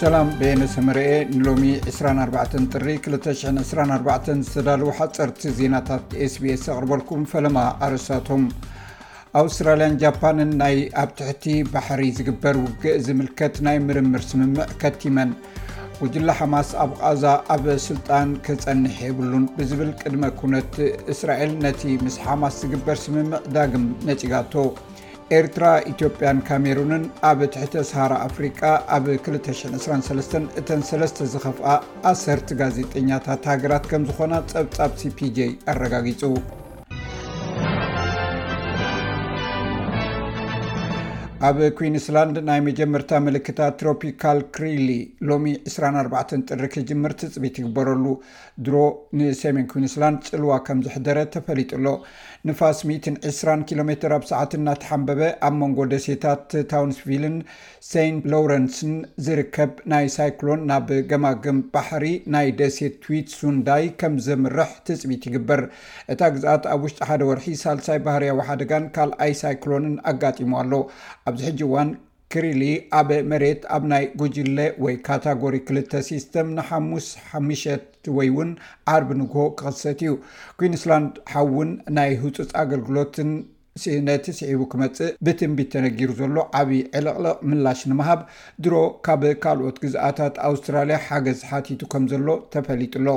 ሰላም ቤነ ሰመረኤ ንሎሚ 24 ጥሪ 224 ዝተዳለዉ ሓፀርቲ ዜናታት ስbስ ኣቕርበልኩም ፈለማ ኣረሳቶም ኣውስትራልያን ጃፓንን ናይ ኣብ ትሕቲ ባሕሪ ዝግበር ውግእ ዝምልከት ናይ ምርምር ስምምዕ ከቲመን ጉጅላ ሓማስ ኣብ ቓዛ ኣብ ስልጣን ክፀንሕ የብሉን ብዝብል ቅድመ ኩነት እስራኤል ነቲ ምስ ሓማስ ዝግበር ስምምዕ ዳግም ነፂጋቶ ኤርትራ፣ ኢትዮጵያን ካሜሩንን ኣብ ትሕተ ሰሃራ ኣፍሪቃ ኣብ 2023 እተን ሰለስተ ዝኸፍኣ ኣሰርቲ ጋዜጠኛታት ሃገራት ከም ዝኾና ጸብጻብ ሲፒj ኣረጋጊጹ። ኣብ ኩንስላንድ ናይ መጀመርታ ምልክታት ትሮፒካል ክሪሊ ሎሚ 24 ጥሪ ክጅምር ትፅቢት ይግበረሉ ድሮ ንሰሜን ኩንስላንድ ጽልዋ ከም ዘሕደረ ተፈሊጡ ኣሎ። ንፋስ ሚእትን ዕስራን ኪሎ ሜተር ኣብ ሰዓት እናተሓምበበ ኣብ መንጎ ደሴታት ታውንስቪልን ሰይንት ሎውረንስን ዝርከብ ናይ ሳይክሎን ናብ ገማግም ባሕሪ ናይ ደሴት ትዊትሱንዳይ ከም ዘምርሕ ትጽቢት ይግበር። እታ ግዝኣት ኣብ ውሽጢ ሓደ ወርሒ ሳልሳይ ባህርያዊ ሓደጋን ካልኣይ ሳይክሎንን ኣጋጢሙዋ ኣሎ። ኣብዚ ሕጂ እዋን ክሪሊ ኣብ መሬት ኣብ ናይ ጉጅለ ወይ ካታጎሪ ክልተ ሲስተም ንሓሙስ ሓምሸት ወይ ውን ዓርቢ ንግሆ ክኽሰት እዩ። ኲንስላንድ ሓውን ናይ ህጹጽ ኣገልግሎትን ነቲ ስዒቡ ክመጽእ ብትንቢት ተነጊሩ ዘሎ ዓቢ ዕልቕልቕ ምላሽ ንምሃብ ድሮ ካብ ካልኦት ግዝኣታት ኣውስትራልያ ሓገዝ ሓቲቱ ከምዘሎ ተፈሊጡ'ሎ።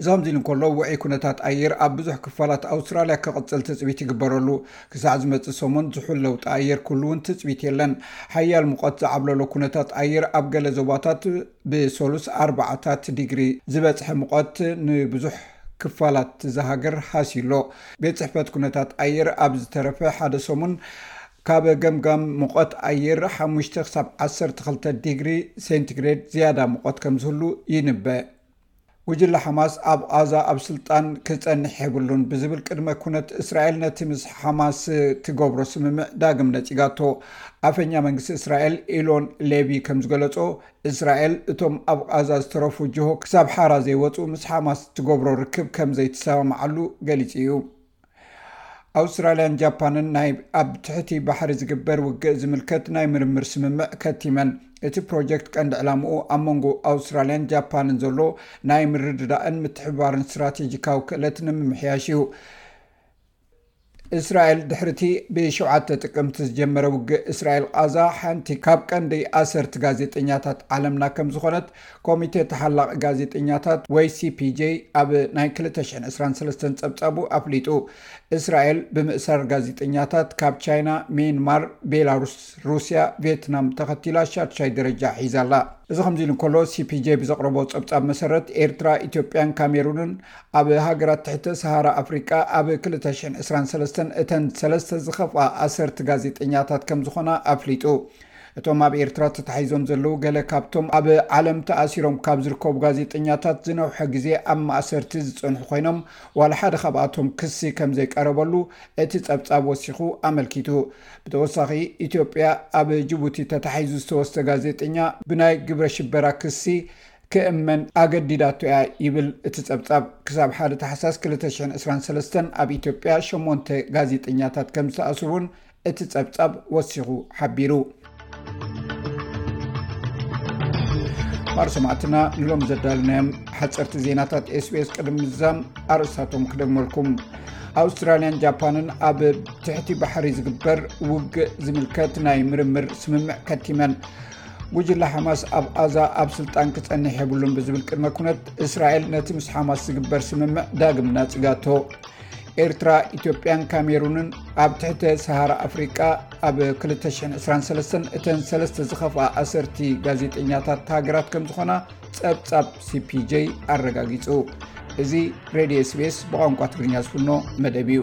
እዛምዚ ንከሎ ውዕይ ኩነታት ኣየር ኣብ ብዙሕ ክፋላት ኣውስትራልያ ክቕፅል ትፅቢት ይግበረሉ ክሳዕ ዝመፅ ሰሙን ዝሑል ለውጢ ኣየር ክህሉ ውን ትፅቢት የለን ሓያል ሙቐት ዝዓብለሎ ኩነታት ኣየር ኣብ ገለ ዞባታት ብሰሉስ ኣርባዓታት ዲግሪ ዝበፅሐ ሙቐት ንብዙሕ ክፋላት ዝሃገር ሃሲሎ ቤት ፅሕፈት ኩነታት ኣየር ኣብ ዝተረፈ ሓደ ሰሙን ካብ ገምጋም ሙቐት ኣየር ሓሙሽተ ክሳብ ዓሰርተ ክልተ ዲግሪ ሴንቲግሬድ ዝያዳ ሙቐት ከም ዝህሉ ይንበእ ጉጅለ ሓማስ ኣብ ቓዛ ኣብ ስልጣን ክጸንሕ የብሉን ብዝብል ቅድመ ኩነት እስራኤል ነቲ ምስ ሓማስ ትገብሮ ስምምዕ ዳግም ነጺጋቶ ኣፈኛ መንግስቲ እስራኤል ኢሎን ሌቪ ከም ዝገለጾ እስራኤል እቶም ኣብ ቓዛ ዝተረፉ ጅሆ ክሳብ ሓራ ዘይወጹ ምስ ሓማስ ትገብሮ ርክብ ከም ዘይትሰማምዓሉ ገሊጹ እዩ ኣውስትራልያን ጃፓንን ናይ ኣብ ትሕቲ ባሕሪ ዝግበር ውግእ ዝምልከት ናይ ምርምር ስምምዕ ከቲመን። እቲ ፕሮጀክት ቀንዲ ዕላምኡ ኣብ መንጎ ኣውስትራልያን ጃፓንን ዘሎ ናይ ምርድዳእን ምትሕብባርን ስትራቴጂካዊ ክእለት ንምምሕያሽ እዩ። እስራኤል ድሕሪቲ ብሸውዓተ ጥቅምቲ ዝጀመረ ውግእ እስራኤል ቃዛ ሓንቲ ካብ ቀንዲ ኣሰርቲ ጋዜጠኛታት ዓለምና ከም ዝኾነት ኮሚቴ ተሓላቒ ጋዜጠኛታት ወይ CPJ ኣብ ናይ ክልተ ሽሕን ዕስራን ሰለስተን ጸብጻቡ ኣፍሊጡ። እስራኤል ብምእሳር ጋዜጠኛታት ካብ ቻይና፣ ሚይንማር፣ ቤላሩስ፣ ሩስያ፣ ቬትናም ተኸቲላ ሻድሻይ ደረጃ ሒዛ ኣላ። እዚ ከምዚ ኢሉ እንከሎ CPJ ብዘቕረቦ ጸብጻብ መሰረት ኤርትራ፣ ኢትዮጵያን ካሜሩንን ኣብ ሃገራት ትሕተ ሰሃራ ኣፍሪቃ ኣብ ክልተ ሽሕን ዕስራን ሰለስተን እተን ሰለስተ ዝኸፍኣ ኣሰርቲ ጋዜጠኛታት ከምዝኾና ኣፍሊጡ። እቶም ኣብ ኤርትራ ተታሒዞም ዘለዉ ገለ ካብቶም ኣብ ዓለም ተኣሲሮም ካብ ዝርከቡ ጋዜጠኛታት ዝነውሐ ግዜ ኣብ ማእሰርቲ ዝጸንሑ ኮይኖም ዋላ ሓደ ካብኣቶም ክሲ ከም ዘይቀረበሉ እቲ ጸብጻብ ወሲኹ ኣመልኪቱ። ብተወሳኺ ኢትዮጵያ ኣብ ጅቡቲ ተታሒዙ ዝተወስደ ጋዜጠኛ ብናይ ግብረ ሽበራ ክሲ ክእመን ኣገዲዳቶ እያ ይብል እቲ ጸብጻብ። ክሳብ ሓደ ታሕሳስ ክልተ ሽሕን ዕስራን ሰለስተን ኣብ ኢትዮጵያ ሸሞንተ ጋዜጠኛታት ከም ዝተኣስሩ እውን እቲ ጸብጻብ ወሲኹ ሓቢሩ። ባር ሰማዕትና ንሎም ዘዳልናዮም ሓፀርቲ ዜናታት ኤስቤስ ቅድሚ ምዛም ኣርእስታቶም ክደመልኩም ኣውስትራልያን ጃፓንን ኣብ ትሕቲ ባሕሪ ዝግበር ውግእ ዝምልከት ናይ ምርምር ስምምዕ ከቲመን ጉጅላ ሓማስ ኣብ ኣዛ ኣብ ስልጣን ክፀንሕ የብሉን ብዝብል ቅድመ ኩነት እስራኤል ነቲ ምስ ሓማስ ዝግበር ስምምዕ ዳግም ናፅጋቶ ኤርትራ ኢትዮጵያን ካሜሩንን ኣብ ትሕተ ሰሃራ ኣፍሪቃ ኣብ 223 እተን ሰለስተ ዝኸፍኣ ኣሰርቲ ጋዜጠኛታት ሃገራት ከም ዝኾና ጸብጻብ ሲፒj ኣረጋጊጹ እዚ ሬድዮ ስቤስ ብቋንቋ ትግርኛ ዝፍኖ መደብ እዩ